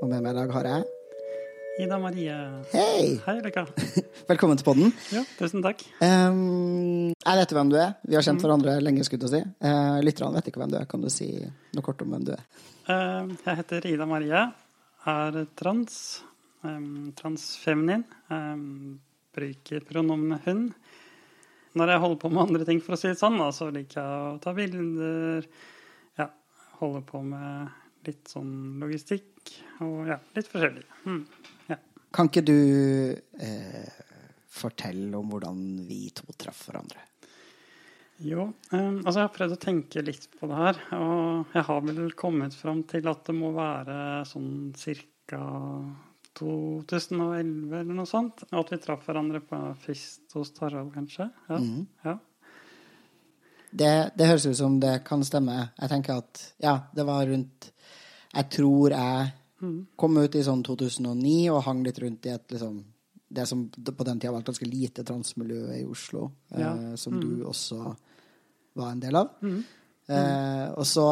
og med meg i dag har jeg Ida Marie. Hei! Hei, Luka. Velkommen til podden. Ja, tusen takk. Um, jeg vet hvem du er. Vi har kjent hverandre lenge, skulle jeg si. Uh, Lytterne vet ikke hvem du er. Kan du si noe kort om hvem du er? Uh, Jeg heter Ida Marie, er trans, um, transfeminin. Um, bruker pronomenet hun. Når jeg holder på med andre ting, for å si det sånn, så liker jeg å ta bilder. Ja, holde på med litt sånn logistikk og ja, litt forskjellig. Mm. Ja. Kan ikke du eh, fortelle om hvordan vi to traff hverandre? Jo, eh, altså jeg har prøvd å tenke litt på det her, og jeg har vel kommet fram til at det må være sånn cirka 2011 eller noe sånt. Og at vi traff hverandre på fest hos Tarald, kanskje. Ja. mm. ja. Det, det høres ut som det kan stemme. Jeg tenker at ja, det var rundt Jeg tror jeg kom ut i sånn 2009 og hang litt rundt i et liksom det som på den tida var et ganske lite transmiljø i Oslo, Ja. eh, som du også var en del av. Eh, og så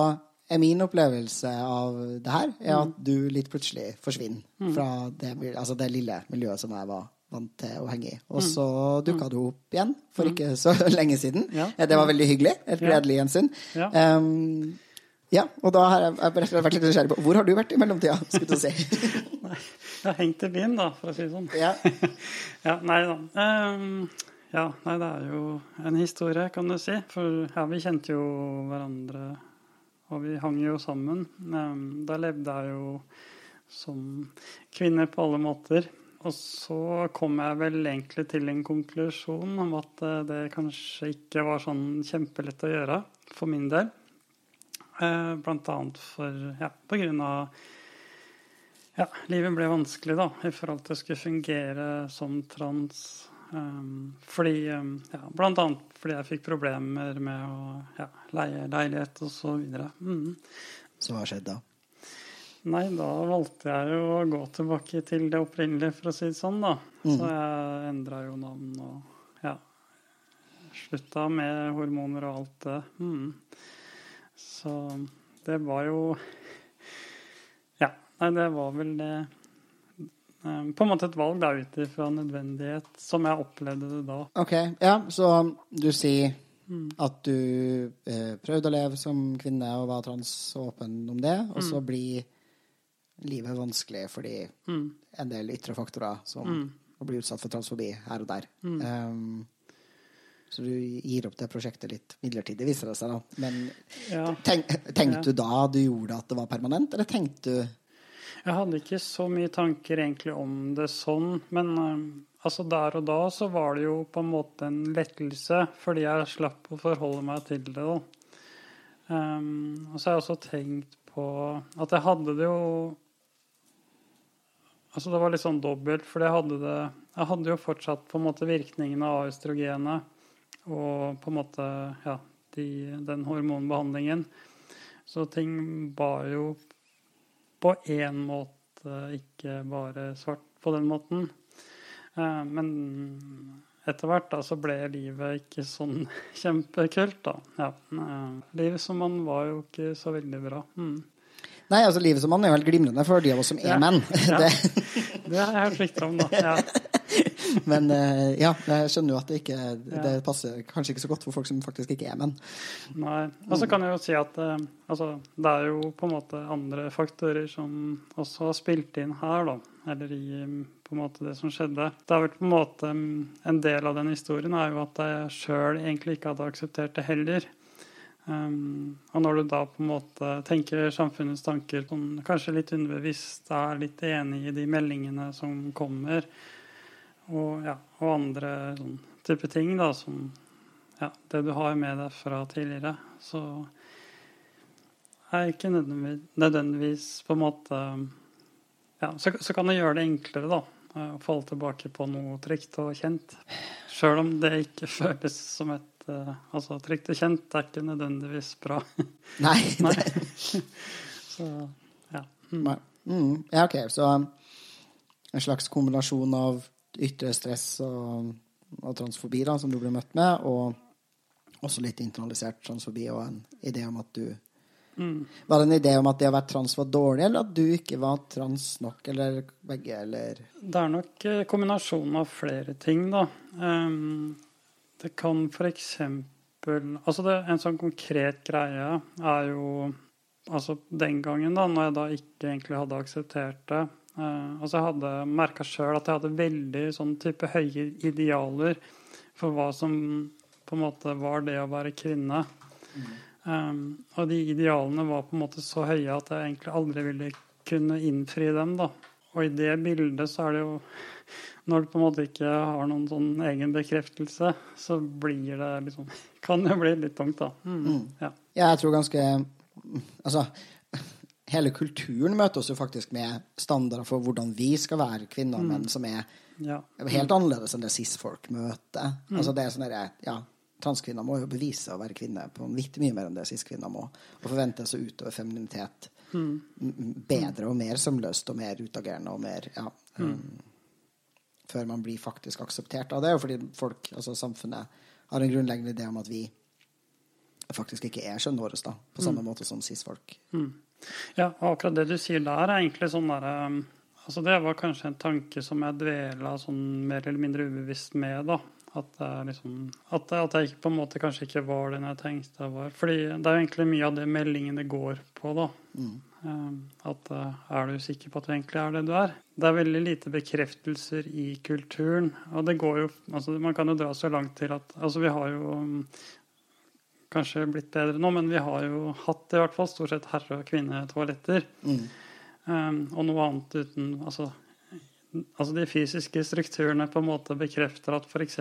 er min opplevelse av det her er at du litt plutselig forsvinner fra det, altså det lille miljøet som jeg var vant til å henge i. Og så dukka du opp igjen for ikke så lenge siden. Ja. Eh, Det var veldig hyggelig. Et gledelig gjensyn. Ja. Um, ja, og da har jeg, jeg vært litt nysgjerrig på Hvor har du vært i mellomtida, skulle du si. Nei, jeg har hengt i byen, da, for å si det sånn. ja. Ja, nei da. Um, ja, nei, det er jo en historie, kan du si. For ja, vi kjente jo hverandre, og vi hang jo sammen. Um, da levde jeg jo som kvinne på alle måter. Og så kom jeg vel egentlig til en konklusjon om at eh, det kanskje ikke var sånn kjempelett å gjøre for min del. Eh, Blant annet for, ja, på grunn av ja, livet ble vanskelig da, i forhold til å skulle fungere som trans. Um, fordi, um, ja, blant annet fordi jeg fikk problemer med å ja, leie leilighet og så videre. Mm. Så hva skjedde da? Nei, da valgte jeg jo å gå tilbake til det opprinnelige, for å si det sånn, da. Så jeg endra jo navn og ja. Slutta med hormoner og alt det. Mm. Så det var jo Ja. Nei, det var vel det eh, På en måte et valg da ut ifra nødvendighet, som jeg opplevde det da. Ok, ja, så du sier at du eh, prøvde å leve som kvinne og var trans og åpen om det, og så blir livet vanskelig fordi en del ytre faktorer som mm. blir utsatt for transfobi her og der. Um, så du gir opp det prosjektet litt midlertidig, viser det seg da. Men Ja. tenk, tenkte du da du gjorde det at det var permanent, eller tenkte du Jeg hadde ikke så mye tanker egentlig om det sånn, men eh, altså der og da så var det jo på en måte en lettelse, fordi jeg slapp å forholde meg til det. da. Um, og så har jeg også tenkt på at jeg hadde det jo Altså det var litt sånn dobbelt, for jeg hadde det Jeg hadde jo fortsatt på en måte virkningene av østrogenet og på en måte ja, de, den hormonbehandlingen. Så ting var jo på én måte ikke bare svart på den måten. Eh, Men etter hvert da, så ble livet ikke sånn kjempekult, da. Ja. eh, Livet som man var jo ikke så veldig bra. Mm. Nei, altså livet som mann er jo helt glimrende for de av oss som er Ja. menn. Ja. Det, Det har jeg hørt rykter om, da. Ja. men eh, ja, jeg skjønner jo at det ikke det passer kanskje ikke så godt for folk som faktisk ikke er menn. Nei. Og så kan jeg jo si at eh, altså, det er jo på en måte andre faktorer som også har spilt inn her, da. Eller i på en måte det som skjedde. Det har vært på en måte mm, En del av den historien er jo at jeg sjøl egentlig ikke hadde akseptert det heller. Um, og når du da på en måte tenker samfunnets tanker kanskje litt underbevisst, er litt enig i de meldingene som kommer, og, ja, og andre sånn type ting da, som ja, det du har med deg fra tidligere, så er ikke nødvendigvis, nødvendigvis på en måte ja, så, så, kan det gjøre det enklere, da. Eh, å falle tilbake på noe trygt og kjent. Sjøl om det ikke føles som et uh, Altså, trygt og kjent er ikke nødvendigvis bra. Nei. Nei. så, ja. Mm. Mm. Ja, OK. Så en slags kombinasjon av ytre stress og, og transfobi da, som du ble møtt med, og også litt internalisert transfobi og en idé om at du Mm. Var det en idé om at det å være trans var dårlig, eller at du ikke var trans nok, eller begge, eller Det er nok eh, kombinasjonen av flere ting, da. Um, det kan eksempel Altså, det, en sånn konkret greie er jo Altså den gangen, da, når jeg da ikke egentlig hadde akseptert det eh, Altså, jeg hadde merka sjøl at jeg hadde veldig sånn type høye idealer for hva som på en måte var det å være kvinne. Mm. Um, og de idealene var på en måte så høye at jeg egentlig aldri ville kunne innfri dem. da. Og i det bildet så er det jo Når du på en måte ikke har noen sånn egen bekreftelse, så blir det liksom Kan jo bli litt tungt, da. Mm, mm. Ja. ja, jeg tror ganske Altså hele kulturen møter oss jo faktisk med standarder for hvordan vi skal være kvinner og mm. menn, som er ja. helt annerledes enn det cis-folk møter. Mm. Altså det er sånn derre Ja, transkvinner må jo bevise å være kvinne på en viktig mye mer enn det cis-kvinner må. Og forventes å utøve femininitet mm. bedre og mer sømløst og mer utagerende og mer ja, mm. um, Før man blir faktisk akseptert av det. Og fordi folk, altså samfunnet, har en grunnleggende idé om at vi faktisk ikke er kjønnet vårt, da, på samme mm. måte som cis-folk. Mm. Ja, og akkurat det du sier der, er egentlig sånn derre um, Altså det var kanskje en tanke som jeg dvela sånn mer eller mindre ubevisst med, da. At, liksom, at, at, jeg på en måte kanskje ikke var den jeg tenkte jeg var. Fordi det er jo egentlig mye av det meldingene går på, da. Mm. Um, at uh, er du sikker på at du egentlig er det du er? Det er veldig lite bekreftelser i kulturen. Og det går jo altså Man kan jo dra så langt til at Altså, vi har jo um, kanskje blitt bedre nå, men vi har jo hatt i hvert fall stort sett herre- og kvinnetoaletter. Mm. Um, og noe annet uten Altså altså de fysiske strukturene på en måte bekrefter at f.eks.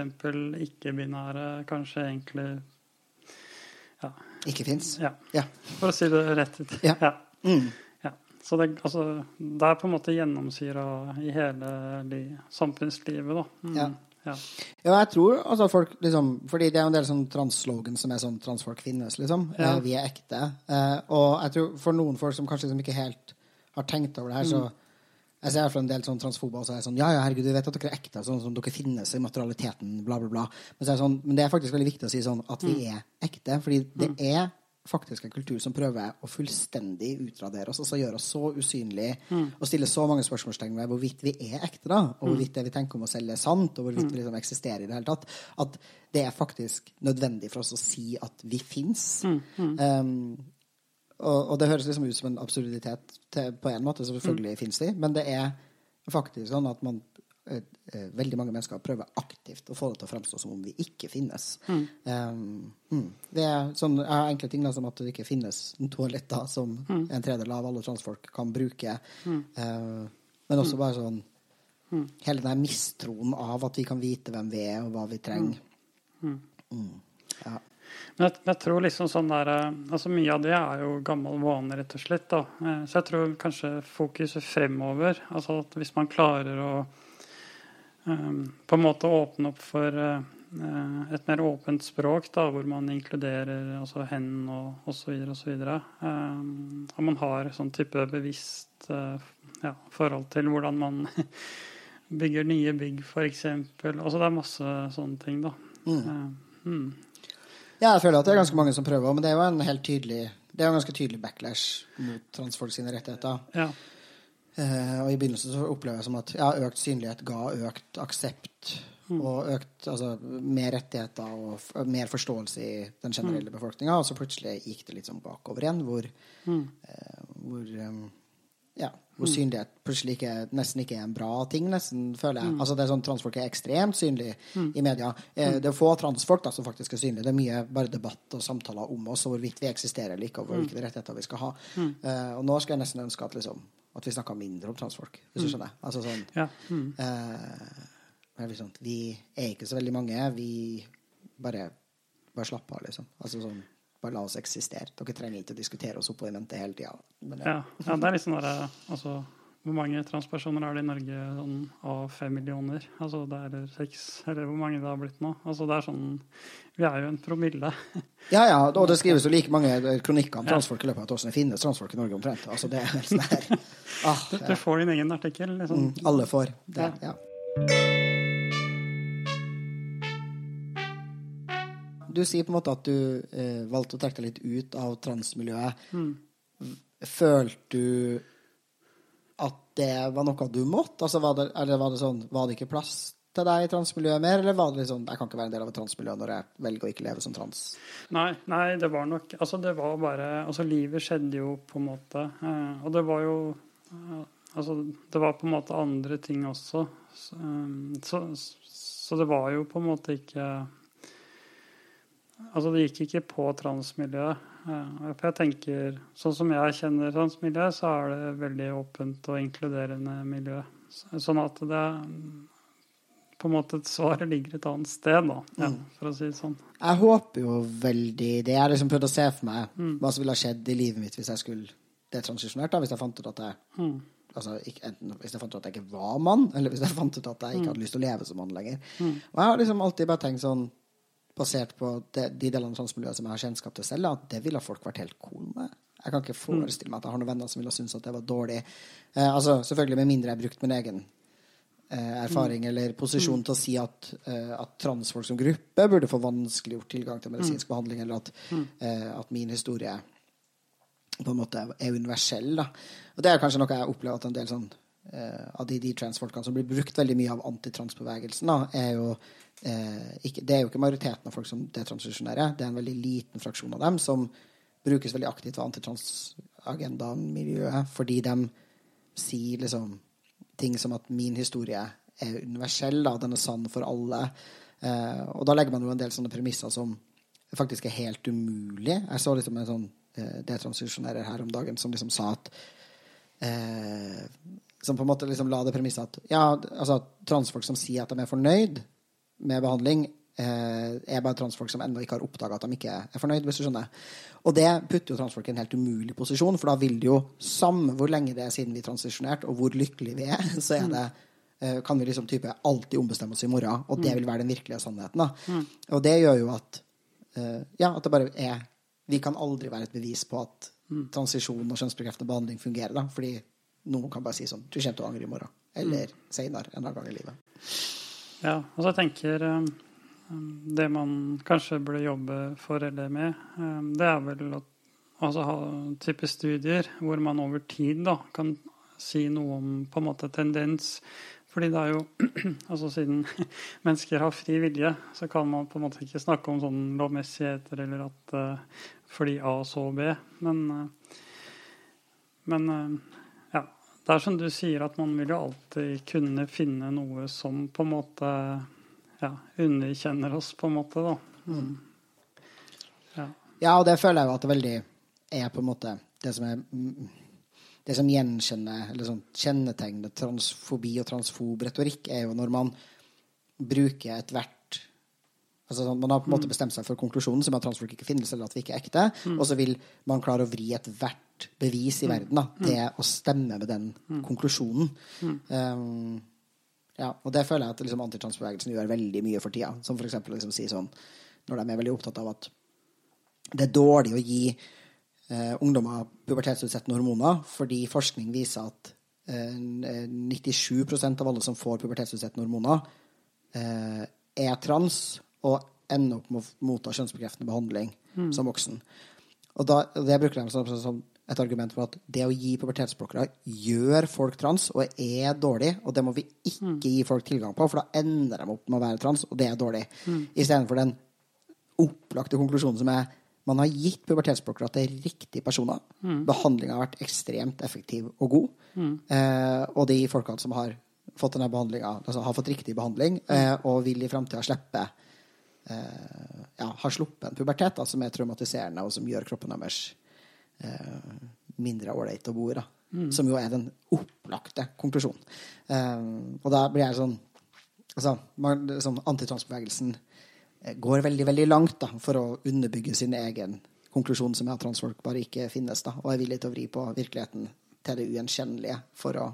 ikke-binære kanskje egentlig ja. Ikke fins? Ja. ja. For å si det rett ut. Ja. ja. Mm. ja. Så det, altså, det, er på en måte gjennomsyra i hele samfunnslivet, da. Mm. Ja. Ja. jeg tror altså folk liksom Fordi det er en del sånn transslogan som er sånn 'transfolk finnes', liksom. Ja. Eh, vi er ekte. Eh, og jeg tror for noen folk som kanskje liksom ikke helt har tenkt over det her, mm. så jeg ser for en del sånn transfober og så er sånn Ja, ja, herregud, du vet at dere er ekte, sånn som dere finnes i materialiteten, bla, bla, bla. Men, er sånn, men det er faktisk veldig viktig å si sånn at vi mm. er ekte. Fordi det mm. er faktisk en kultur som prøver å fullstendig utradere oss. Altså gjøre oss så usynlige mm. og stille så mange spørsmålstegn ved hvorvidt vi er ekte, da, og hvorvidt det vi tenker om oss selv, er sant, og hvorvidt vi liksom eksisterer i det hele tatt. At det er faktisk nødvendig for oss å si at vi fins. Um, og, og, det høres liksom ut som en absurditet til, på en måte, selvfølgelig mm. fins de, men det er faktisk sånn at man eh, eh, veldig mange mennesker prøver aktivt å få det til å fremstå som om vi ikke finnes. Mm. Um, det er sånn, Jeg har enkle ting da, som at det ikke finnes toaletter som mm. en tredjedel av alle transfolk kan bruke. Uh, men også bare sånn Hele den mistroen av at vi kan vite hvem vi er, og hva vi trenger. Ja. Men jeg, jeg, tror liksom sånn der eh, altså Mye av det er jo gammel vane, rett og slett. da. Eh, så jeg tror kanskje fokuset fremover altså at Hvis man klarer å um, på en måte åpne opp for uh, et mer åpent språk, da, hvor man inkluderer altså hen og osv., osv. Um, og man har sånn type bevisst uh, ja, forhold til hvordan man bygger nye bygg, f.eks. Altså det er masse sånne ting, da. Mm. Uh, mm. Ja, jeg føler at det er ganske mange som prøver, men det er jo en helt tydelig det er en ganske tydelig backlash mot transfolk sine rettigheter. Ja. Uh, og i begynnelsen så opplever jeg som at ja, økt synlighet ga økt aksept mm. og økt altså, mer rettigheter og mer forståelse i den generelle mm. befolkninga. Og så plutselig gikk det litt sånn bakover igjen, hvor, mm. uh, hvor um, ja, hvor mm. plutselig ikke, nesten ikke er en bra ting, nesten, føler jeg. Mm. Altså det er sånn, Transfolk er ekstremt synlige mm. i media. Eh, mm. det er få transfolk da, som faktisk er synlige. Det er mye bare debatt og samtaler om oss og hvorvidt vi eksisterer eller ikke, og mm. hvilke rettigheter vi skal ha. Mm. Eh, og nå skal jeg nesten ønske at, liksom, at vi snakker mindre om transfolk, hvis du skjønner. Altså sånn ja. eh, liksom, Vi er ikke så veldig mange. Vi bare, bare slapper av, liksom. Altså sånn bare la oss eksistere. Dere trenger ikke å diskutere oss opp og i mente hele tida. Ja. ja. det er litt sånn derre altså, Hvor mange transpersoner er det i Norge sånn, av fem millioner? Altså det er seks, eller hvor mange det har blitt nå? Altså det er sånn Vi er jo en promille. Ja, ja, og det skrives jo like mange kronikker om transfolk i løpet av et år som det finnes transfolk i Norge omtrent. Altså det er sånn her ah, du, du, får din egen artikkel, liksom. Mm, alle får det, ja. ja. Du sier på en måte at du eh, valgte å trekke deg litt ut av transmiljøet. Mm. Følte du at det var noe du måtte? Altså, var, det, eller var det sånn Var det ikke plass til deg i transmiljøet mer, eller var det litt sånn Jeg kan ikke være en del av et transmiljø når jeg velger å ikke leve som trans? Nei, nei det var nok Altså, det var bare Altså, livet skjedde jo på en måte. Eh, og det var jo eh, Altså, det var på en måte andre ting også. Så, eh, så, så det var jo på en måte ikke Altså, det gikk ikke på transmiljøet. For jeg tenker, Sånn som jeg kjenner transmiljøet, så er det veldig åpent og inkluderende miljø. Sånn at det på en måte svaret ligger et annet sted, da, ja, mm. for å si det sånn. Jeg håper jo veldig det. Jeg har liksom prøvd å se for meg mm. hva som ville ha skjedd i livet mitt hvis jeg skulle detransisjonert, da, hvis jeg fant ut at jeg mm. altså, ikke, enten hvis jeg fant ut at jeg ikke var mann, eller hvis jeg fant ut at jeg ikke mm. hadde lyst til å leve som mann lenger. Mm. Og jeg har liksom alltid bare tenkt sånn basert på de delene av transmiljøet som jeg har kjennskap til selv, at det ville folk vært helt cool med. Jeg kan ikke mm. forestille meg at jeg har noen venner som ville synes at det var dårlig. Eh, altså, Selvfølgelig med mindre jeg har brukt min egen eh, erfaring mm. eller posisjon mm. til å si at, eh, at, transfolk som gruppe burde få vanskeliggjort tilgang til medisinsk mm. behandling, eller at, mm. eh, at, min historie på en måte er universell. Da. Og det er kanskje noe jeg opplever at en del sånn eh, av de, de transfolkene som blir brukt veldig mye av antitransbevegelsen, da, er jo ikke, Det er jo ikke majoriteten av folk som detransisjonerer. Det er en veldig liten fraksjon av dem som brukes veldig aktivt av antitransagendamiljøet fordi de sier liksom ting som at min historie er universell, da, den er sann for alle. Eh, og da legger man jo en del sånne premisser som faktisk er helt umulig. Jeg så liksom en sånn eh, detransisjonærer her om dagen som liksom sa at eh, Som på en måte liksom la det premisset at ja, altså transfolk som sier at de er fornøyd med behandling, eh, er bare transfolk som ennå ikke har oppdaga at de ikke er fornøyd, hvis du skjønner. Og det putter jo transfolk i en helt umulig posisjon, for da vil det jo, samme hvor lenge det er siden vi transisjonerte, og hvor lykkelige vi er, så er det eh, kan vi liksom type alltid ombestemme oss i morgen, og det mm. vil være den virkelige sannheten. da. Mm. Og det gjør jo at uh, ja, at det bare er Vi kan aldri være et bevis på at mm. transisjon og kjønnsbekreftende behandling fungerer, da, fordi noen kan bare si sånn Du kommer til å angre i morgen. Eller seinere en gang i livet. Ja, og så tenker um, Det man kanskje burde jobbe for eller med, um, det er vel å altså, ha type studier hvor man over tid da, kan si noe om på en måte tendens. Fordi det er jo altså Siden mennesker har fri vilje, så kan man på en måte ikke snakke om sånn lovmessigheter eller at uh, fordi A så B. Men, men det er som du sier, at man vil jo alltid kunne finne noe som på en måte ja, underkjenner oss, på en måte, da. Mm. Ja. ja. og det føler jeg jo at det veldig er på en måte det som er det som gjenkjenner, eller sånn kjennetegner transfobi og transfob retorikk, er jo når man bruker ethvert Altså, sånn, man har på en måte mm. bestemt seg for konklusjonen, som er at transfolk ikke finnes, eller at vi ikke er ekte. Mm. Og så vil man klare å vri ethvert bevis i mm. verden da, til mm. å stemme med den mm. konklusjonen. Um, ja, og det føler jeg at liksom, antitransbevegelsen gjør veldig mye for tida. Som f.eks. Liksom, si sånn, når de er veldig opptatt av at det er dårlig å gi eh, ungdommer pubertetsutsettende hormoner, fordi forskning viser at eh, 97% av alle som får pubertetsutsettende hormoner, eh, er trans og ender opp med å motta kjønnsbekreftende behandling mm. som voksen. Og da, Det bruker de som, som, et argument for at det å gi pubertetsblokkere gjør folk trans og er dårlig, og det må vi ikke mm. gi folk tilgang på, for da ender de opp med å være trans, og det er dårlig. Mm. Istedenfor den opplagte konklusjonen som er man har gitt pubertetsblokkere til riktige personer. Mm. Behandlinga har vært ekstremt effektiv og god. Mm. Eh, og de folkene som har fått denne behandlinga, altså har fått riktig behandling, mm. eh, og vil i framtida slippe eh, ja, har sluppet en pubertet da, som er traumatiserende, og som gjør kroppen deres mindre ålreit å bo i. Mm. Som jo er den opplagte konklusjonen. Eh, og da blir jeg sånn altså, man, sånn Antitransbevegelsen eh, går veldig veldig langt da, for å underbygge sin egen konklusjon, som er at transfolk bare ikke finnes. da, Og er villig til å vri på virkeligheten til det ugjenkjennelige for å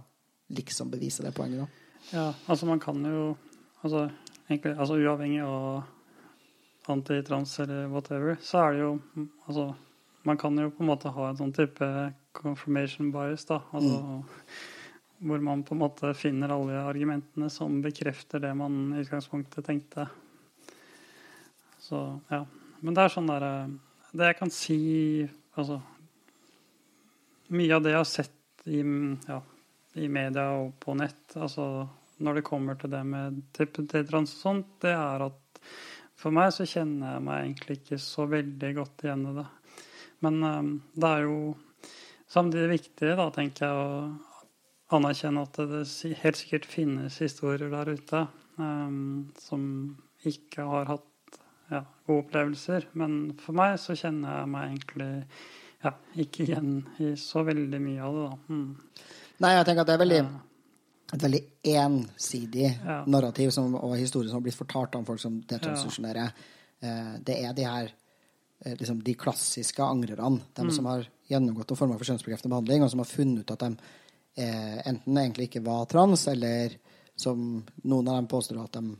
liksom bevise det poenget, da. Ja, altså man kan jo altså, egentlig, altså uavhengig av antitrans eller whatever, så er det jo altså man kan jo på en måte ha en sånn type confirmation bias, da. Altså, mm. Hvor man på en måte finner alle argumentene som bekrefter det man i utgangspunktet tenkte. Så ja. Men det er sånn derre Det jeg kan si Altså Mye av det jeg har sett i, ja, i media og på nett, altså når det kommer til det med trans og sånt, det er at for meg så kjenner jeg meg egentlig ikke så veldig godt igjen i det. Men um, det er jo samtidig viktig, da, tenker jeg, å anerkjenne at det helt sikkert finnes historier der ute um, som ikke har hatt ja, gode opplevelser. Men for meg så kjenner jeg meg egentlig ja, ikke igjen i så veldig mye av det, da. Mm. Nei, jeg tenker at det er veldig, et veldig ensidig ja. narrativ som, og historie som har blitt fortalt om folk som detransisjonerer. Ja. Eh, det er de her liksom, de klassiske angrerne. De mm. som har gjennomgått og forma for kjønnsbekreftende behandling, og som har funnet ut at de eh, enten egentlig ikke var trans, eller som noen av dem påstår at de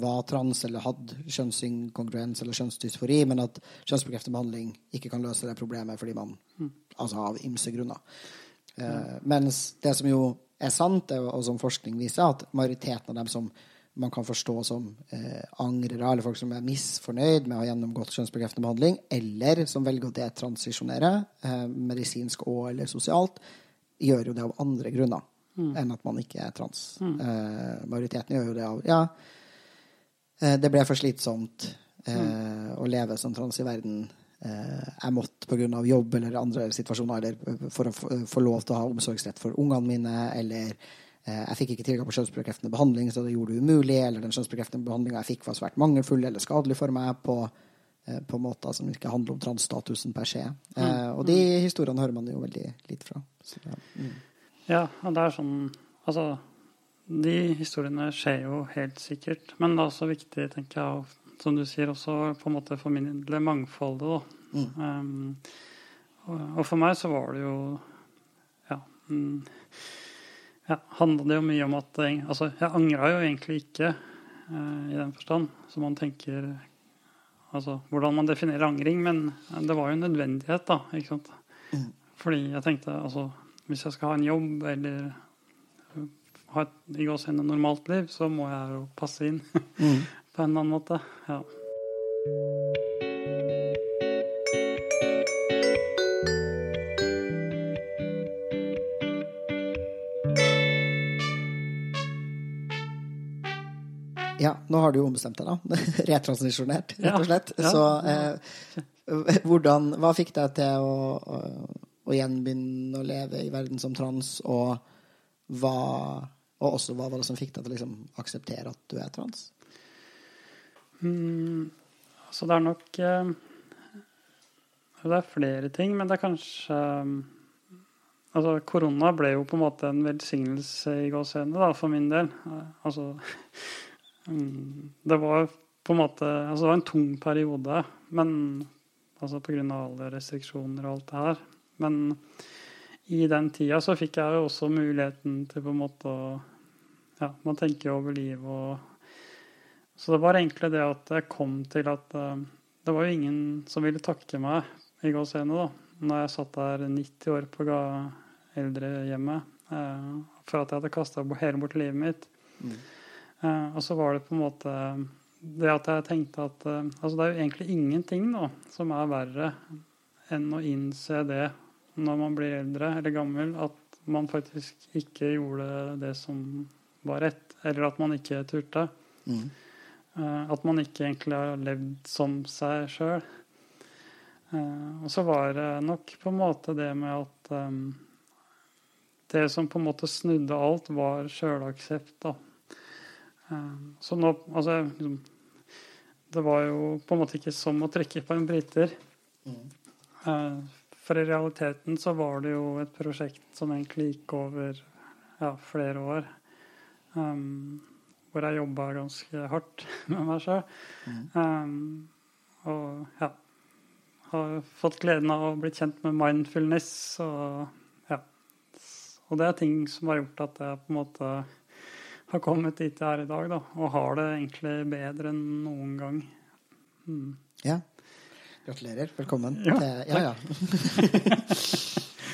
var trans eller hadde kjønnsinkongruens eller kjønnsdysfori, men at kjønnsbekreftende behandling ikke kan løse det problemet fordi man mm. Altså av ymse grunner. Eh, mm. mens det som jo er sant, og som forskning viser, at majoriteten av dem som man kan forstå som eh, angrere, eller folk som er misfornøyd med å ha gjennomgått kjønnsbekreftende behandling, eller som velger å detransisjonere, eh, medisinsk og eller sosialt, gjør jo det av andre grunner mm. enn at man ikke er trans. Mm. Eh, majoriteten gjør jo det av ja, eh, det ble for slitsomt eh, mm. å leve som trans i verden. Eh, jeg måtte pga. jobb eller andre situasjoner, eller for å få lov til å ha omsorgsrett for ungene mine, eller Eh, jeg fikk ikke tilgang på kjønnsbekreftende behandling, så det gjorde det umulig. Eller den kjønnsbekreftende behandlinga jeg fikk, var svært mangelfull eller skadelig for meg på, eh, på måter som ikke handler om transstatusen per se. Mm. Eh, og de mm. historiene hører man jo veldig litt fra. Så, ja. Mm. ja, og det er sånn Altså, de historiene skjer jo helt sikkert. Men det er også viktig, tenker jeg, som du sier, også på en måte formidle mangfoldet, da. Mm. Um, og, og, for meg så var det jo Ja. Um, ja, handla det jo mye om at Altså, jeg angra jo egentlig ikke eh, i den forstand. Så man tenker Altså hvordan man definerer angring. Men det var jo en nødvendighet, da. ikke sant? Mm. Fordi jeg tenkte altså Hvis jeg skal ha en jobb eller ha et i gåsehudene normalt liv, så må jeg jo passe inn mm. på en eller annen måte. Ja. Ja, nå har du jo ombestemt deg, da. Retransisjonert, rett og slett. Ja, ja. Så eh, hvordan, hva fikk deg til å, å, å gjenbegynne å leve i verden som trans, og hva og også hva var det som fikk deg til å liksom, akseptere at du er trans? Mm, altså det er nok eh, Det er flere ting, men det er kanskje eh, Altså, korona ble jo på en måte en velsignelse i gåsehendene, for min del. Eh, altså. Det var på en måte Altså, det var en tung periode, men altså pga. alle restriksjoner og alt det her. Men i den tida så fikk jeg jo også muligheten til på en måte å Ja, man tenker over livet og Så det var egentlig det at jeg kom til at uh, det var jo ingen som ville takke meg i gåsehendene, da, når jeg satt der 90 år på eldrehjemmet eh, for at jeg hadde kasta hele bort livet mitt. Mm. Eh, og så var det på en måte det at jeg tenkte at eh, altså det er jo egentlig ingenting nå som er verre enn å innse det når man blir eldre eller gammel, at man faktisk ikke gjorde det som var rett, eller at man ikke turte. Mm. Uh, at man ikke egentlig har levd som seg sjøl. Og så var det nok på en måte det med at Det som på en måte snudde alt, var sjølaksept. da. Eh, så nå Altså, liksom, det var jo på en måte ikke som å trykke på en briter. Mm. Eh, for i realiteten så var det jo et prosjekt som egentlig gikk over ja, flere år. Um, hvor jeg jobba ganske hardt med meg sjøl. Mm. Um, og ja Har fått gleden av å bli kjent med mindfulness og ja. og det er ting som har gjort at jeg på en måte har kommet dit jeg er i dag, da, og har det egentlig bedre enn noen gang. Mm. Ja. Gratulerer. Velkommen. Ja, til, ja, ja.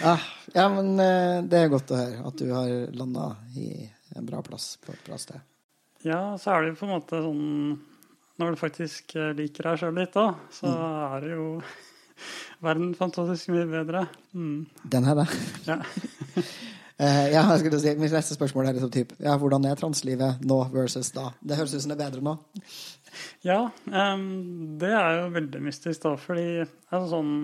ja. ja, men eh, det er godt å høre at du har landa i en bra plass på et bra sted. Ja, så er det jo på en måte sånn Når du faktisk eh, liker deg sjøl litt, da, så er det jo verden fantastisk mye bedre. Mm. Den her, da. Ja. Eh, ja, jeg skulle si, Mitt neste spørsmål er liksom typ, ja, hvordan er translivet nå versus da? Det høres ut som det er bedre nå. Ja, um, det er jo veldig mystisk, da, fordi altså sånn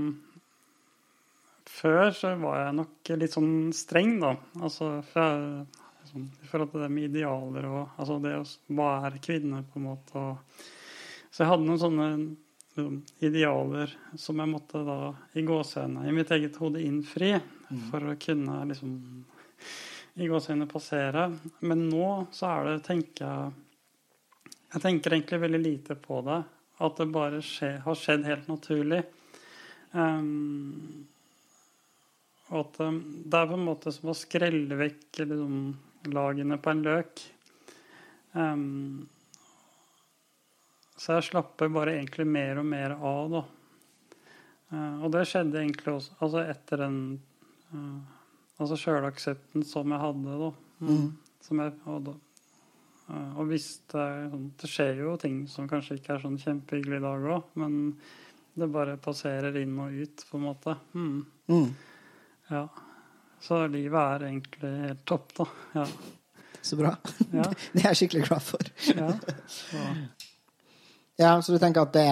Før så var jeg nok litt sånn streng, da. Altså for jeg, sånn, i forhold til det med idealer og altså det å være kvinne, på en måte. Og, så jeg hadde noen sånne liksom, idealer som jeg måtte da i gåsehendene i mitt eget hode innfri for å kunne liksom i gåsehendene passere. Men nå så er det, tenker jeg Jeg tenker egentlig veldig lite på det. At det bare skje, har skjedd helt naturlig. Um, og at um, det er på en måte som å skrelle vekk liksom, lagene på en løk. Um, så jeg slapper bare egentlig mer og mer av, da. Uh, og det skjedde egentlig også altså etter den uh, altså sjølaksepten som jeg hadde, da. Mm. Som jeg hadde. Uh, og visste det, sånn, det skjer jo ting som kanskje ikke er sånn kjempehyggelig i dag òg, men det bare passerer inn og ut, på en måte. Mm. Mm. Ja. Så livet er egentlig helt topp, da. Ja. Så bra. Ja. Det er jeg skikkelig glad for. ja. Så, Ja, Så du tenker at det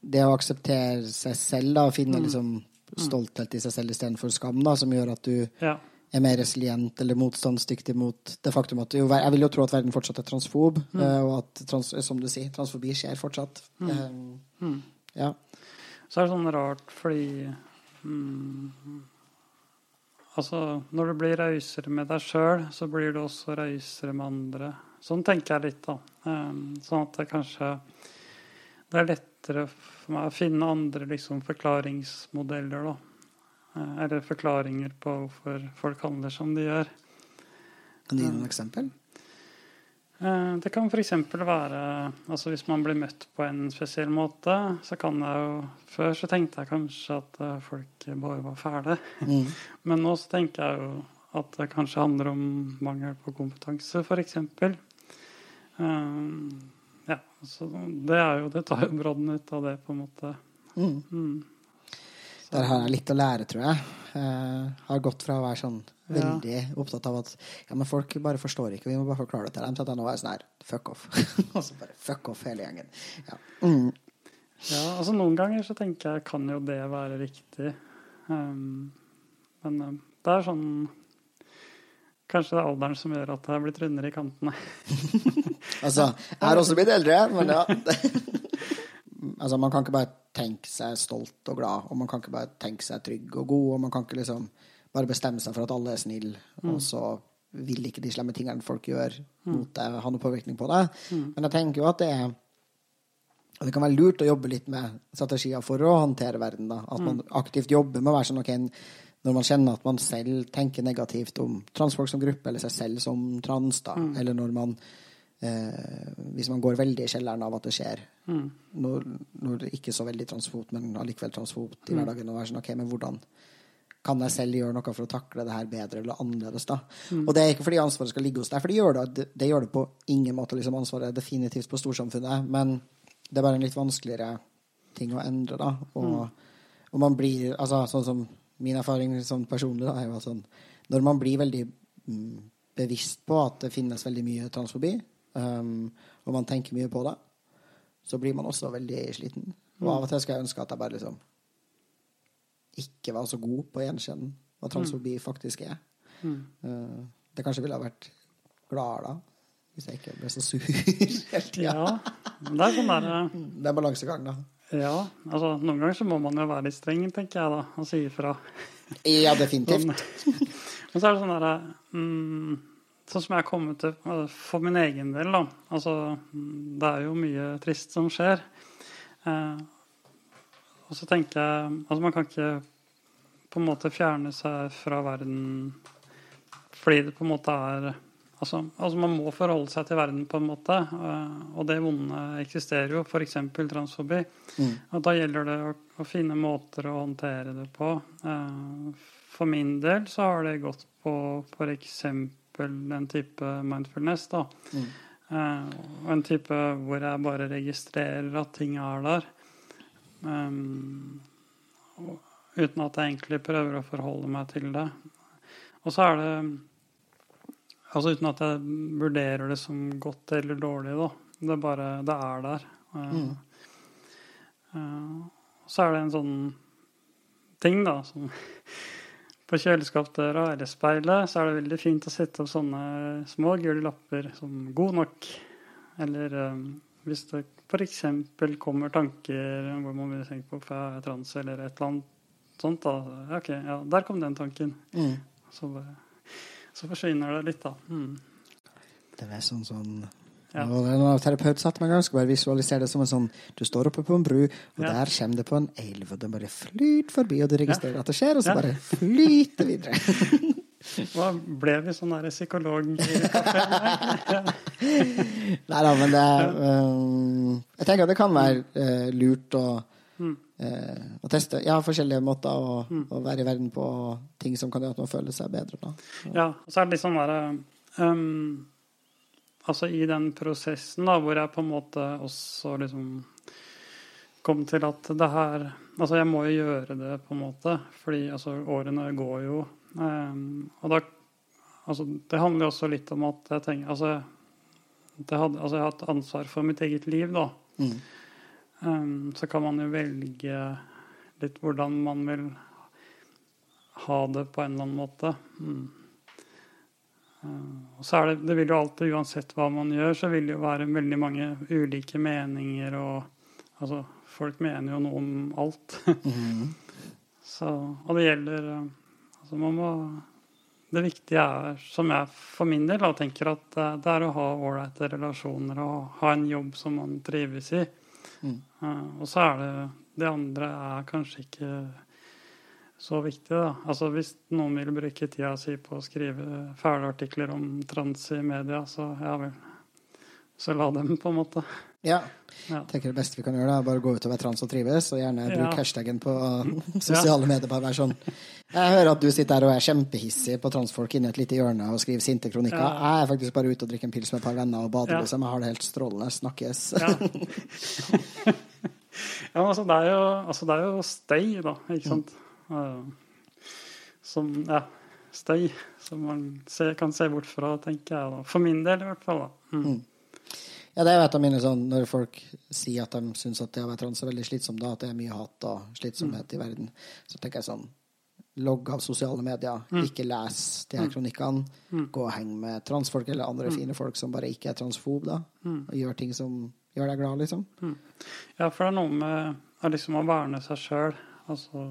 det å akseptere seg selv, da, og finne liksom stolthet i seg selv istedenfor skam, da, som gjør at du ja. er mer resilient eller motstandsdyktig mot det faktum at jo- Jeg vil jo tro at verden fortsatt er transfob, mm. og at trans, som du sier, transfobi skjer fortsatt. Eh, Mm. ja. Så er det sånn rart fordi mm, Altså, når du blir rausere med deg sjøl, så blir du også rausere med andre. Sånn tenker jeg litt, da. Um, sånn at det kanskje Det er lettere for meg å finne andre liksom, forklaringsmodeller, da. Eh, Eller forklaringer på hvorfor folk handler som de gjør. Kan du gi noen eksempel? Eh, Det kan f.eks. være altså Hvis man blir møtt på en spesiell måte, så kan jeg jo Før så tenkte jeg kanskje at eh, folk bare var fæle. Mm. Men nå så tenker jeg jo at det kanskje handler om mangel på kompetanse, f.eks. Um, ja, så det er jo Det tar jo brodden ut av det, på en måte. Mm. Mm. Der har jeg litt å lære, tror jeg. Uh, har gått fra å være sånn veldig opptatt av at ja, men folk bare forstår ikke, vi må bare forklare det til dem, til at jeg nå er sånn her fuck off. Og så bare fuck off hele gjengen. Ja. Mm. Ja, altså Noen ganger så tenker jeg kan jo det være riktig. Um, men um, det er sånn Kanskje det er alderen som gjør at det er blitt rundere i kantene. Altså, jeg har også blitt eldre, men ja. altså, man kan ikke bare tenke seg stolt og glad, og man kan ikke bare tenke seg trygg og god, og man kan ikke liksom bare bestemme seg for at alle er snille, og så vil ikke de slemme tingene folk gjør mot deg, ha noe påvirkning på deg. Men jeg tenker jo at det er det kan være lurt å jobbe litt med strategier for å håndtere verden. da. At man aktivt jobber med å være sånn ok, når man kjenner at man selv tenker negativt om transfolk som gruppe, eller seg selv som trans, da, eller når man eh, Hvis man går veldig i kjelleren av at det skjer når, når det ikke så veldig transfot, men allikevel transfot i hverdagen, og være sånn ok, men hvordan kan jeg selv gjøre noe for å takle det her bedre eller annerledes, da? Og det er ikke fordi ansvaret skal ligge hos deg, for det gjør det, det, det gjør det på ingen måte. liksom Ansvaret er definitivt på storsamfunnet, men det er bare en litt vanskeligere ting å endre, da. Og, og man blir Altså, sånn som min erfaring sånn personlig, da, er jo at sånn Når man blir veldig mm, bevisst på at det finnes veldig mye transfobi, um, og man tenker mye på det, så blir man også veldig sliten. Og av og til skal jeg ønske at jeg bare liksom ikke var så god på å gjenkjenne hva transfobi faktisk er. Uh, det kanskje ville ha vært gladere da, hvis jeg ikke ble så sur hele tida. Ja, det er sånn der eh, Det er balansegang, da. Ja, altså noen ganger så må man jo være litt streng, tenker jeg da, og si ifra. Ja, definitivt. men, Men så er det sånn derre mm, Sånn som jeg har kommet til altså, for min egen del, da. Altså, det er jo mye trist som skjer. Eh, og så tenker jeg Altså, man kan ikke på en måte fjerne seg fra verden fordi det på en måte er altså, altså, man må forholde seg til verden på en måte. Og det vonde eksisterer jo, f.eks. transfobi. Mm. Og da gjelder det å, å, finne måter å håndtere det på. For min del så har det gått på f.eks. en type mindfulness. da. Mm. Og en type hvor jeg bare registrerer at ting er der. Um, uten at jeg egentlig prøver å forholde meg til det. Og så er det Altså uten at jeg vurderer det som godt eller dårlig, da. Det er bare Det er der. Mm. Uh, så er det en sånn ting, da, som På kjøleskapsdøra eller speilet så er det veldig fint å sette opp sånne små gule lapper som 'god nok'. Eller um, hvis det f.eks. kommer tanker hvor man vil tenke på for trans eller et eller annet sånt, da. OK, ja, der kom den tanken. Mm. Så, så, forsvinner det litt, da. Mm. Det er sånn sånn ja. En terapeut satte meg en gang, skulle bare visualisere det som en sånn Du står oppe på en bru, og ja. der kommer det på en elv, og det bare flyter forbi, og du registrerer ja. at det skjer, og så bare flyter videre. Hva ble vi sånn derre psykolog? Nei da, men det um, Jeg tenker at det kan være uh, lurt å mm. Eh, å teste ja, forskjellige måter å, mm. å, være i verden på, ting som kan gjøre at man føler seg bedre. Da. Ja, og så er det litt sånn derre um, Altså i den prosessen da, hvor jeg på en måte også liksom kom til at det her Altså jeg må jo gjøre det, på en måte, fordi altså årene går jo. Um, og da Altså det handler jo også litt om at jeg tenker Altså, hadde, altså jeg har hatt ansvar for mitt eget liv, da. Mm. Um, så kan man jo velge litt hvordan man vil ha det på en eller annen måte. Mm. Uh, og så er det, det vil jo alltid, uansett hva man gjør, så vil det jo være veldig mange ulike meninger og altså, folk mener jo noe om alt. mm. så, og det gjelder uh, Altså, man må Det viktige er, som jeg for min del tenker at uh, det er å ha ålreite relasjoner og ha en jobb som man trives i. Mm. Uh, og så er det Det andre er kanskje ikke så viktig, da. Altså hvis noen vil bruke tida si på å skrive fæle artikler om trans i media, så ja vel. Så la dem, på en måte. Ja. ja. tenker det beste vi kan gjøre, er bare gå ut og være trans og trives, og gjerne bruk ja. hashtaggen på sosiale ja. medier. bare være sånn. Jeg hører at du sitter her og er kjempehissig på transfolk inni et lite hjørne og skriver sinte kronikker. Ja. Jeg er faktisk bare ute og drikker en pils med et par venner og bader, liksom. Jeg har det helt strålende. Snakkes. Ja. ja, altså det er jo, altså, det er jo støy, da, ikke sant. Mm. Som Ja, støy som man ser, kan se bort fra, tenker jeg. da. For min del, i hvert fall. da. Mm. Mm. Ja, det er jo et av mine sånn Når folk sier at de syns at det å være trans er veldig slitsomt, da, at det er mye hat og slitsomhet mm. i verden, så tenker jeg sånn Logg av sosiale medier. Mm. Ikke les de her mm. kronikkene. Mm. Gå og heng med transfolk eller andre mm. fine folk som bare ikke er transfob, da. Mm. Og gjør ting som gjør deg glad, liksom. Ja, for det er noe med liksom å verne seg sjøl. Altså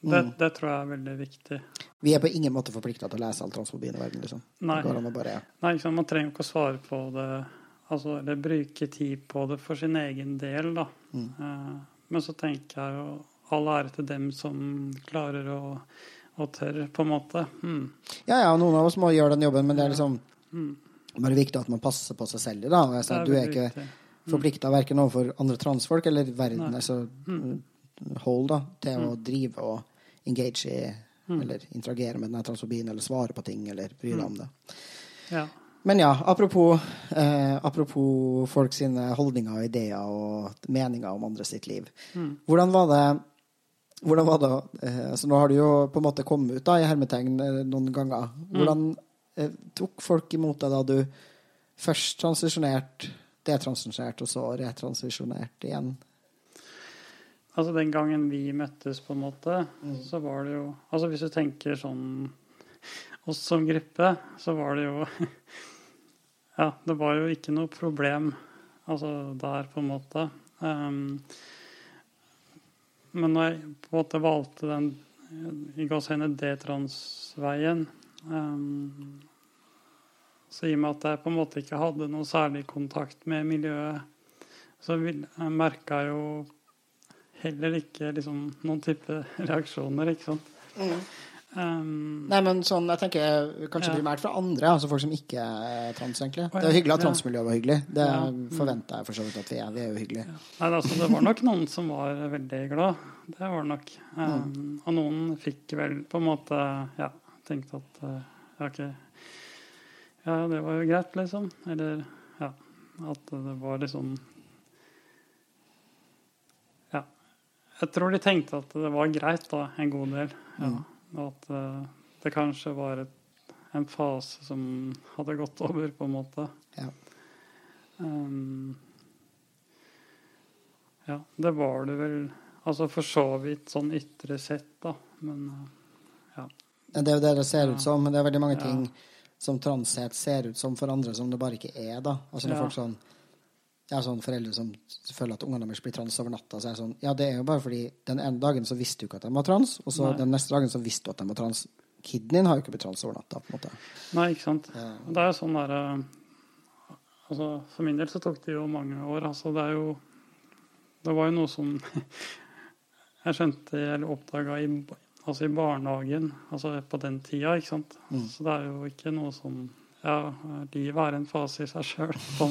det, mm. det, tror jeg er veldig viktig. Vi er på ingen måte forplikta til å lese all transfobien i verden. liksom. Nei, bare, ja. Nei liksom, man trenger ikke å svare på det altså, eller bruke tid på det for sin egen del, da. Mm. Uh, men så tenker jeg jo all ære til dem som klarer å, og tør, på en måte. Mm. Ja, ja, noen av oss må gjøre den jobben, men det er liksom mm. bare viktig at man passer på seg selv. da. Altså, er du er ikke mm. forplikta verken overfor andre transfolk eller verden. Nei. altså mm. hold da, til å mm. drive og engage i eller interagere med denne transfobien eller svare på ting eller bry deg om det. Ja. Men ja, apropos, eh, apropos folk sine holdninger og ideer og meninger om andre sitt liv. Mm. Hvordan var det hvordan var det eh, altså Nå har du jo på en måte kommet ut da, i hermetegn eh, noen ganger. Mm. Hvordan eh, tok folk imot deg da du først transisjonerte, detransisjonerte og så retransisjonerte igjen? Altså Den gangen vi møttes, på en måte, mm. så var det jo Altså Hvis du tenker sånn oss som gruppe, så var det jo Ja, det var jo ikke noe problem altså der, på en måte. Um, men når jeg på en måte valgte den i gåseøyne D-transveien um, Så i og med at jeg på en måte ikke hadde noe særlig kontakt med miljøet, så merka jeg jo heller ikke liksom, noen type reaksjoner, ikke sant. Mm. Um, Nei, men sånn, jeg tenker kanskje Ja. primært fra andre, altså folk som ikke er trans, egentlig. Det er hyggelig at transmiljøet var hyggelig. Det Ja. Forventer jeg for så vidt at vi er. Vi er jo hyggelige. Nei, altså, det var nok noen som var veldig glad. Det var det nok. Um, Mm. Og noen fikk vel på en måte ja, tenkte at uh, ja, OK. Ja, det var jo greit, liksom. Eller ja. At det var liksom Ja. Jeg tror de tenkte at det var greit, da, en god del. Ja. Mm. At uh, det kanskje var et, en fase som hadde gått over, på en måte. Ja. Um, ja, det var det vel Altså for så vidt sånn ytre sett, da. Men ja. Det er jo det det ser ut som, men det er veldig mange Ja. ting som transhet ser ut som for andre, som det bare ikke er, da. Altså når Ja. folk sånn Jeg har sånn foreldre som føler at ungene deres blir trans over natta. Så er jeg sånn Ja, det er jo bare fordi den ene dagen så visste du ikke at de var trans, og så Nei. den neste dagen så visste du at de var trans. Kiden din har jo ikke blitt trans over natta, på en måte. Nei, ikke sant. Ja. Det er jo sånn der, Altså, for min del så tok det jo mange år. Altså, det er jo Det var jo noe som jeg skjønte eller oppdaga i, altså i barnehagen, altså på den tida, ikke sant. Mm. Så det er jo ikke noe som Ja, livet er en fase i seg sjøl, på,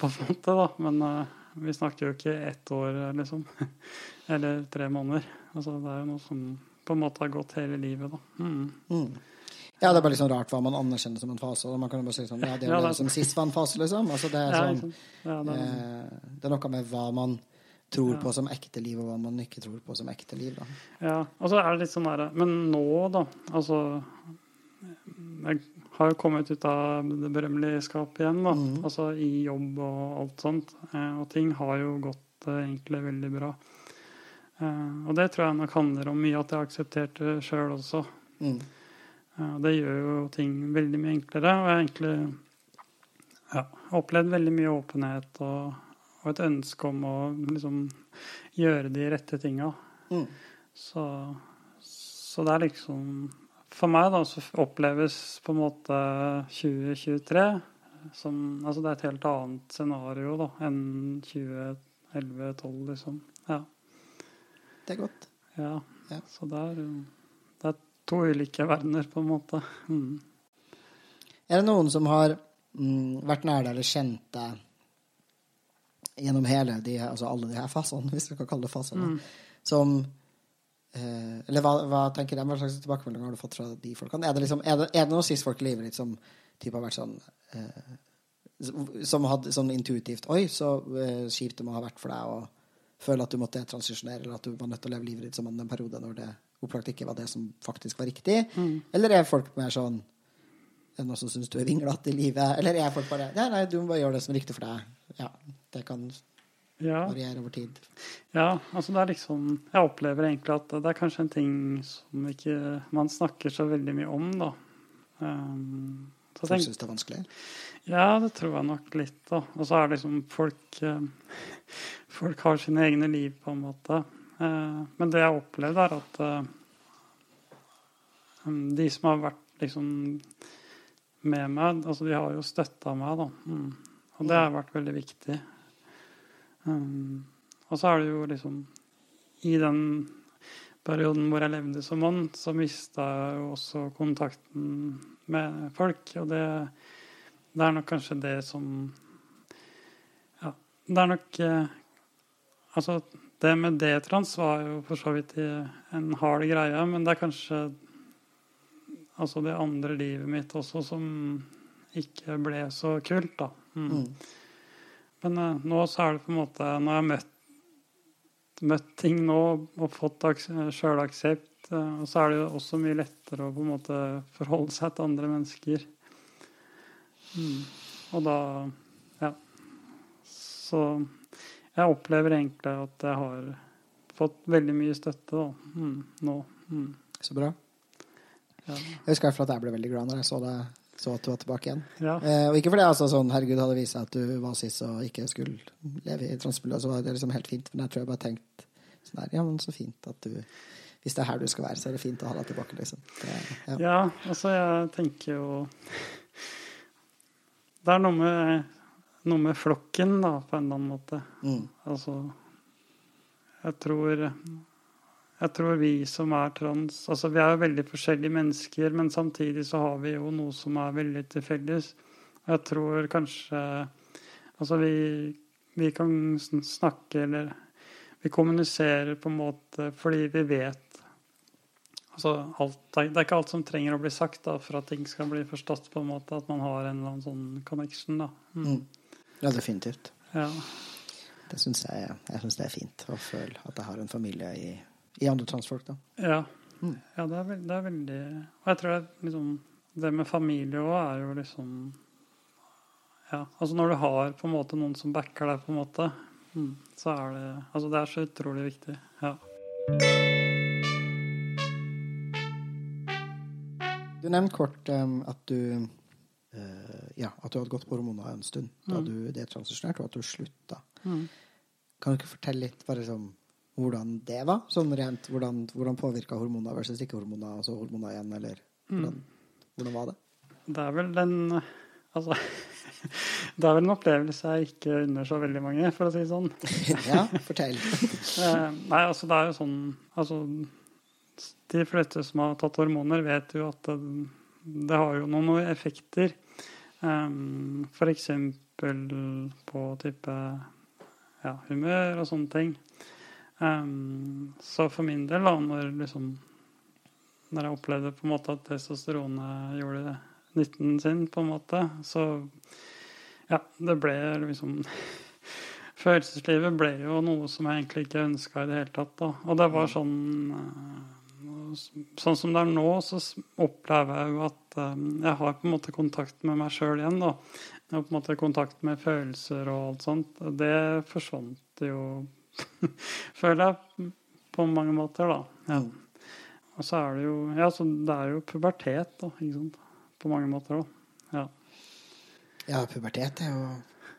på en måte, da. Men uh, vi snakker jo ikke ett år, liksom. Eller tre måneder. Altså, det er jo noe som på en måte har gått hele livet, da. Mm. Mm. Ja, det er bare sånn rart hva man anerkjenner som en fase. og Man kan jo bare si sånn Ja, det er Ja, det- som sist var en fase, liksom. Altså, det er sånn. Ja, det er, eh, Det er noe med hva man tror Ja. på som ekte liv, og hva man ikke tror på som ekte liv, da. Ja, og så er det litt sånn derre Men nå, da. Altså har jo kommet ut av det berømmelige skapet igjen, da. Mm. Altså i jobb og alt sånt. Eh, og ting har jo gått eh, egentlig veldig bra. Eh, og det tror jeg nok handler om mye at jeg har akseptert det sjøl også. Mm. Eh, det gjør jo ting veldig mye enklere. Og jeg har egentlig ja, opplevd veldig mye åpenhet og, og et ønske om å liksom gjøre de rette tinga. Mm. Så, så det er liksom For meg da, så oppleves på en måte 2023 som Altså det er et helt annet scenario da, enn 2011-2012, liksom. Ja. Det er godt. ja. Ja. Så det er, det er to ulike verdener, på en måte. Mm. Er det noen som har mm, vært nær deg eller kjent deg gjennom hele de, altså alle de her fasene, hvis vi kan kalle det fasene, Mm. som Eller hva, hva tenker de? Hva slags tilbakemelding har du fått fra de folkene? Er det, liksom, er det, er det noen cis-folk i livet ditt som typ har vært sånn eh, Som hadde sånn intuitivt Oi, så eh, kjipt det må ha vært for deg å føle at du måtte transisjonere, eller at du var nødt til å leve livet ditt som mann en periode når det opplagt ikke var det som faktisk var riktig? Mm. Eller er folk mer sånn Er det noen som syns du er vinglete i livet? Eller er folk bare Nei, nei, du må bare gjøre det som er riktig for deg. Ja, det kan Ja. variere over tid. Ja, altså det er liksom Jeg opplever egentlig at det er kanskje en ting som ikke man snakker så veldig mye om, da. Um, så Folk syns det er vanskelig. ja, det tror jeg nok litt, da. Og så er det liksom folk eh, Folk har sine egne liv, på en måte. Eh, men det jeg har opplevd, er at um, de som har vært liksom med meg, altså de har jo støtta meg, da. Mm. Og det har vært veldig viktig. Um, og så er det jo liksom I den perioden hvor jeg levde som mann, så mista jeg jo også kontakten med folk. Og det, det er nok kanskje det som Ja, det er nok eh, Altså, det med D-trans var jo for så vidt en hard greie, men det er kanskje altså det andre livet mitt også som ikke ble så kult, da. Mm. Mm. Men eh, nå så er det på en måte Når jeg har møtt, møtt ting nå og fått aks- sjølaksept, eh, så er det jo også mye lettere å på en måte forholde seg til andre mennesker. Mm. Og da Ja. Så jeg opplever egentlig at jeg har fått veldig mye støtte da, mm, nå. Mm. Så bra. Ja. Jeg husker i hvert fall at jeg ble veldig glad når jeg så, det, så at du var tilbake igjen. Ja. Eh, og ikke fordi altså sånn, herregud hadde vist seg at du var sist og ikke skulle leve i transmiljøet, så var det liksom helt fint. Men jeg tror jeg bare tenkte sånn her, ja, men så fint at du Hvis det er her du skal være, så er det fint å ha deg tilbake, liksom. Det, ja. Ja, altså jeg tenker jo Det er noe med, noe med flokken, da, på en eller annen måte. Mm. Altså Jeg tror jeg tror vi som er trans Altså, vi er jo veldig forskjellige mennesker, men samtidig så har vi jo noe som er veldig til felles. Jeg tror kanskje Altså, vi, vi kan snakke eller Vi kommuniserer på en måte fordi vi vet Altså, alt, det er ikke alt som trenger å bli sagt da, for at ting skal bli forstått på en måte. At man har en eller annen sånn connection. da. Mm. Mm. Ja, definitivt. Ja. Det syns jeg, jeg synes det er fint å føle at jeg har en familie i, i andre transfolk. da. Ja, Mm. ja det, er det er veldig Og jeg tror det, liksom, det med familie òg er jo liksom Ja, altså når du har på en måte noen som backer deg, på en måte, mm, så er det Altså det er så utrolig viktig. Ja. Du nevnte kort um, at du uh, ja, at du hadde gått på hormoner en stund da Mm. du detransisjonerte, og at du slutta. Mm. Kan du ikke fortelle litt bare sånn, hvordan det var? Sånn rent, Hvordan, hvordan påvirka hormoner versus ikke-hormoner, altså hormoner igjen, eller hvordan, hvordan var det? Det er vel den Altså Det er vel en opplevelse jeg ikke unner så veldig mange, for å si det sånn. ja, fortell. Eh, nei, altså det er jo sånn Altså de fleste som har tatt hormoner, vet jo at det, det har jo noen effekter. Um, for eksempel på type ja, humør og sånne ting. Um, så for min del, da, når liksom Når jeg opplevde på en måte at testosteronet gjorde nytten sin, på en måte, så ja, det ble liksom Følelseslivet ble jo noe som jeg egentlig ikke ønska i det hele tatt. da. Og det var sånn eh, Sånn som det er nå, så opplever jeg jo at eh, jeg har på en måte kontakt med meg sjøl igjen. da. Jeg har på en måte kontakt med følelser og alt sånt. Det forsvant jo, føler jeg, på mange måter, da. Ja. Og så er det jo Ja, så det er jo pubertet, da, ikke sant. På mange måter òg. Ja. Ja, pubertet er jo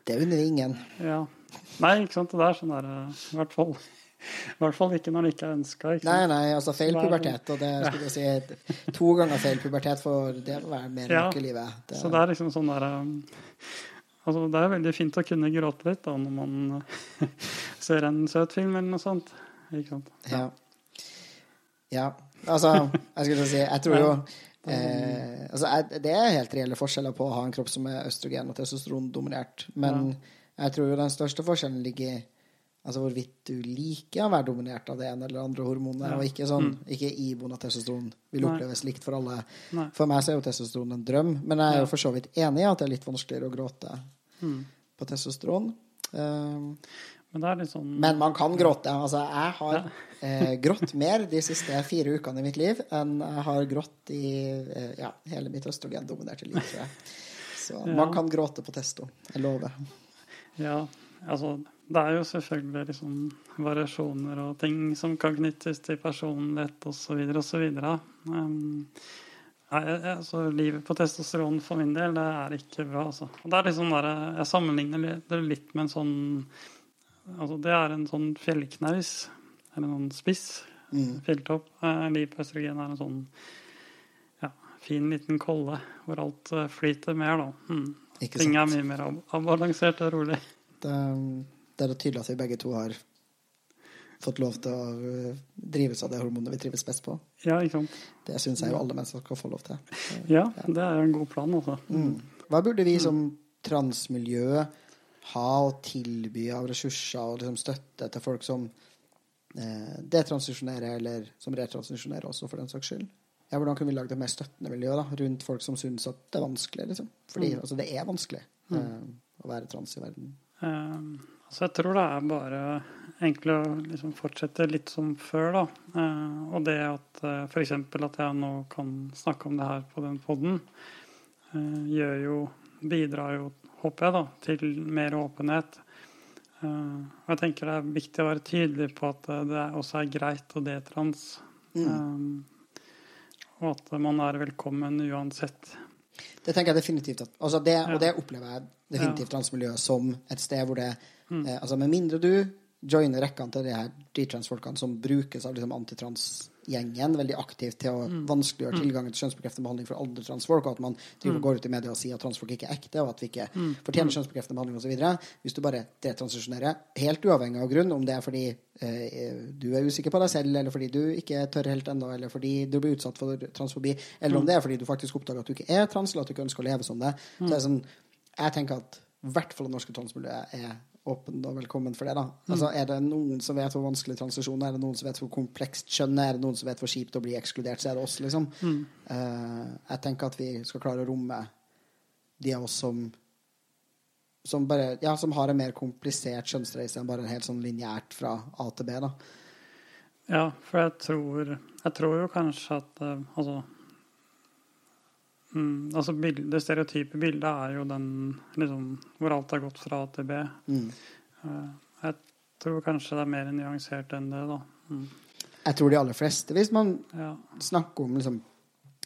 Det unner ingen. ja. Nei, ikke sant. Det er sånn der I hvert fall i hvert fall ikke når det ikke er ønska. Nei, nei, altså feil pubertet. Og det skulle jeg si to ganger feil pubertet, for det må være mer Ja, nok i livet. Det, Så det er liksom sånn der um, Altså, det er veldig fint å kunne gråte litt da, når man uh, ser en søt film eller noe sånt. Ikke sant? Ja. ja. Altså, jeg skulle si Jeg tror jo eh, altså, jeg, Det er helt reelle forskjeller på å ha en kropp som er østrogen og testosterondominert. Men jeg tror jo den største forskjellen ligger i altså, hvorvidt du liker å være dominert av det ene eller andre hormonet. Ja. Og ikke sånn ikke iboende testosteron vil Nei. oppleves likt for alle. Nei. For meg så er jo testosteron en drøm, men jeg er jo for så vidt enig i at det er litt vanskeligere å gråte Mm. på testosteron. Um, Men sånn men man kan gråte. Altså, jeg har eh, grått mer de siste fire ukene i mitt liv enn jeg har grått i eh, ja, hele mitt østrogendominerte liv. Så Ja. man kan gråte på testo. Jeg lover. Ja, altså det er jo selvfølgelig liksom variasjoner og ting som kan knyttes til personlighet osv. osv. Um, altså, livet på testosteron for min del, det er ikke bra, altså. Og det er liksom der, jeg sammenligner det litt med en sånn Altså, det er en sånn fjellknaus. Eller en sånn spiss. Mm. Fjelltopp. Uh, livet på østrogen er en sånn ja, fin liten kolle hvor alt eh, flyter mer, da. Mm. Ikke Ting er mye mer avbalansert og rolig. Det, det er da tydelig at vi begge to har fått lov til å eh, drives av det hormonet vi trives best på. Ja, ikke sant. Det syns jeg jo alle mennesker skal få lov til. Ja, det er en god plan, altså. Mm. Hva burde vi som transmiljø ha å tilby av ressurser og liksom støtte til folk som eh, detransisjonerer, eller som retransisjonerer også, for den saks skyld? Ja, hvordan kunne vi lagd et mer støttende miljø da, rundt folk som syns at det er vanskelig? liksom? Fordi altså, det er vanskelig eh, å være trans i verden. Eh, altså jeg tror det er bare egentlig å liksom fortsette litt som før, da. Eh, og det at uh, f.eks. at jeg nå kan snakke om det her på den poden, gjør jo Bidrar jo, håper jeg, da, til mer åpenhet. Eh, og jeg tenker det er viktig å være tydelig på at eh, det også er greit å detrans. Mm. Eh, og at man er velkommen uansett. Det tenker jeg definitivt at, altså det. Og det opplever jeg definitivt transmiljøet som et sted hvor det Mm. eh, altså Med mindre du joiner rekkene til de her detrans-folkene som brukes av liksom antitrans-gjengen veldig aktivt til å vanskeliggjøre tilgangen til kjønnsbekreftende behandling for alle transfolk, og at man driver og går ut i media og sier at transfolk ikke er ekte, og at vi ikke fortjener kjønnsbekreftende behandling osv. Hvis du bare detransisjonerer, helt uavhengig av grunn, om det er fordi eh, du er usikker på deg selv, eller fordi du ikke tør helt ennå, eller fordi du blir utsatt for transfobi, eller om det er fordi du faktisk oppdager at du ikke er trans, eller at du ikke ønsker å leve som det, så det er sånn Jeg tenker at i hvert fall det norske transmiljøet er åpen og velkommen for det. da. Altså, Er det noen som vet hvor vanskelig transisjon er, er det noen som vet hvor komplekst kjønn er, er det noen som vet hvor kjipt å bli ekskludert, så er det oss, liksom. Eh, jeg tenker at vi skal klare å romme de av oss som som bare, ja, som har en mer komplisert kjønnsreise enn bare helt sånn lineært fra A til B. da. Ja, for jeg tror Jeg tror jo kanskje at uh, Altså mm, altså bild, Det stereotype bildet er jo den liksom, hvor alt har gått fra A til B. Mm. Eh, jeg tror kanskje det er mer nyansert enn det, da. Mm. Jeg tror de aller fleste, hvis man Ja. snakker om liksom,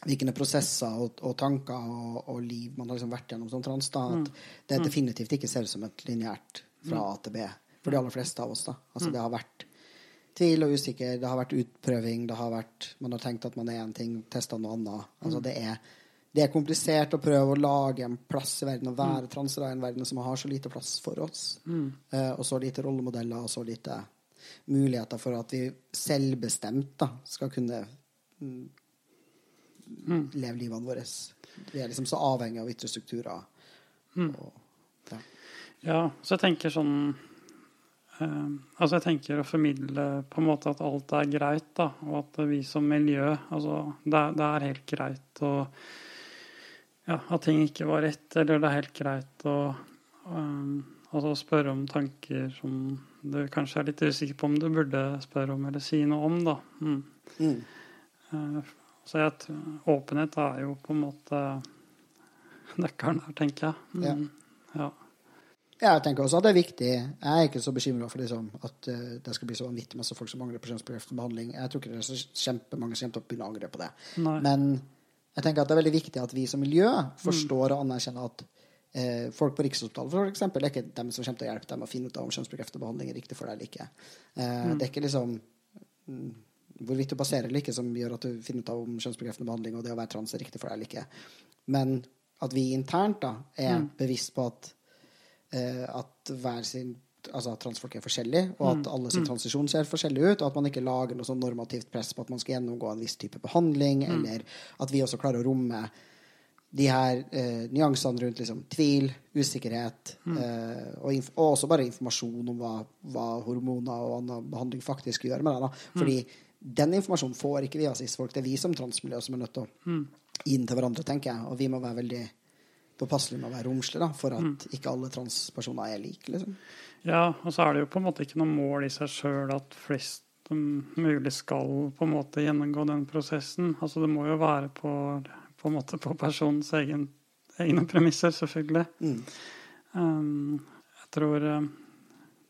hvilke prosesser og, og tanker og, og liv man har liksom vært gjennom som trans, da, at det definitivt ikke ser ut som et lineært fra A til B for de aller fleste av oss. da. Altså Det har vært tvil og usikker, det har vært utprøving, det har vært, man har tenkt at man er en ting, testa noe annet. Altså det er, det er komplisert å prøve å lage en plass i verden, å være trans i en verden som har så lite plass for oss, mm. og så lite rollemodeller og så lite muligheter for at vi selvbestemt da, skal kunne mm, leve livene våre. Vi er liksom så avhengig av ytre strukturer. Og, ja. Ja, så jeg tenker sånn eh, Altså jeg tenker å formidle på en måte at alt er greit, da. Og at vi som miljø Altså det, det er helt greit å Ja, at ting ikke var rett, eller det er helt greit å um, altså spørre om tanker som du kanskje er litt usikker på om du burde spørre om eller si noe om, da. Mm. Mm. Uh, Så jeg, åpenhet er jo på en måte nøkkelen her, tenker jeg. Ja. Mm. Ja. Ja, Jeg tenker også at det er viktig. Jeg er ikke så bekymra for liksom, at eh, det skal bli så vanvittig masse folk som mangler på kjønnsbekreftende behandling. Jeg tror ikke det er så kjempemange som kommer til å begynne å angre på det. Nei. Men jeg tenker at det er veldig viktig at vi som miljø forstår og anerkjenner at eh, folk på Rikshospitalet for eksempel, det er ikke dem som kommer til å hjelpe dem å finne ut av om kjønnsbekreftende behandling er riktig for deg eller ikke. Eh, Det er ikke liksom mm, hvorvidt du passerer eller ikke som gjør at du finner ut av om kjønnsbekreftende behandling og det å være trans er riktig for deg eller ikke. Men at vi internt da er bevisst på at eh, at hver sin altså at transfolk er forskjellige, og at alle sin transisjon ser forskjellig ut, og at man ikke lager noe sånn normativt press på at man skal gjennomgå en viss type behandling, eller at vi også klarer å romme de her eh, nyansene rundt liksom, tvil, usikkerhet, eh, og, og også bare informasjon om hva, hva hormoner og annen behandling faktisk gjør med deg. Da. Fordi den informasjonen får ikke vi av cis-folk. Det er vi som transmiljø som er nødt til å gi den til hverandre, tenker jeg. Og vi må være veldig påpasselige med å være romslig da, for at ikke alle transpersoner er like. Liksom. Ja, og så er det jo på en måte ikke noe mål i seg sjøl at flest mulig skal på en måte gjennomgå den prosessen. Altså det må jo være på, på på personens egen, egne premisser, selvfølgelig. Mm. Um, jeg tror um,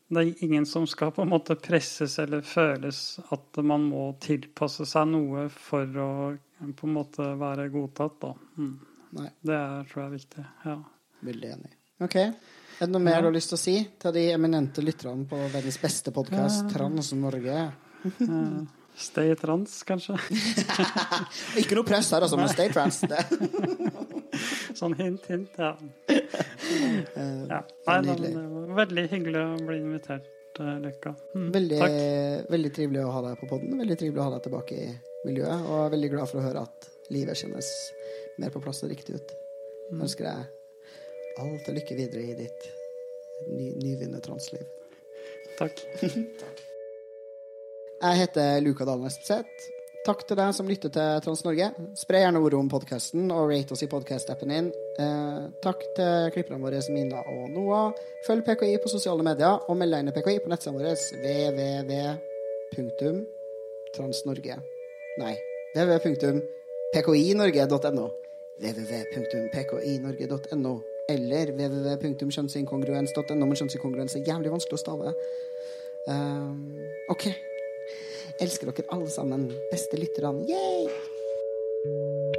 det er ingen som skal på en måte presses eller føles at man må tilpasse seg noe for å på en måte være godtatt, da. Mm. Nei, Det er, tror jeg er viktig. Ja. veldig enig. Ok. Er det noe mer du har lyst til å si til de eminente lytterne på verdens beste podkast, Trans Norge? Eh, Stay trans, kanskje. Ikke noe press her, altså, men stay trans. Sånn hint, hint, ja. Eh, ja. Nei, det var veldig hyggelig å bli invitert, eh, Løkka. Mm, Veldig, veldig trivelig å ha deg på podden. Veldig trivelig å ha deg tilbake i miljøet. Og veldig glad for å høre at livet kjennes mer på plass og riktig ut. Mm. Ønsker deg alt og lykke videre i ditt ny, nyvunne transliv. Takk. Jeg heter Luka Dahl Espeseth. Takk til deg som lytter til Trans-Norge. Spre gjerne ordet om podkasten, og rate oss i podkast-appen din. Eh, takk til klipperne våre Mina og Noah. Følg PKI på sosiale medier, og meld deg inn i PKI på nettsidene våre www.transnorge Nei, www.pkinorge.no. www.pkinorge.no eller www.kjønnsinkongruens.no, men kjønnsinkongruens er jævlig vanskelig å stave. Um, OK. Elsker dere alle sammen. Beste lytterne. Yay!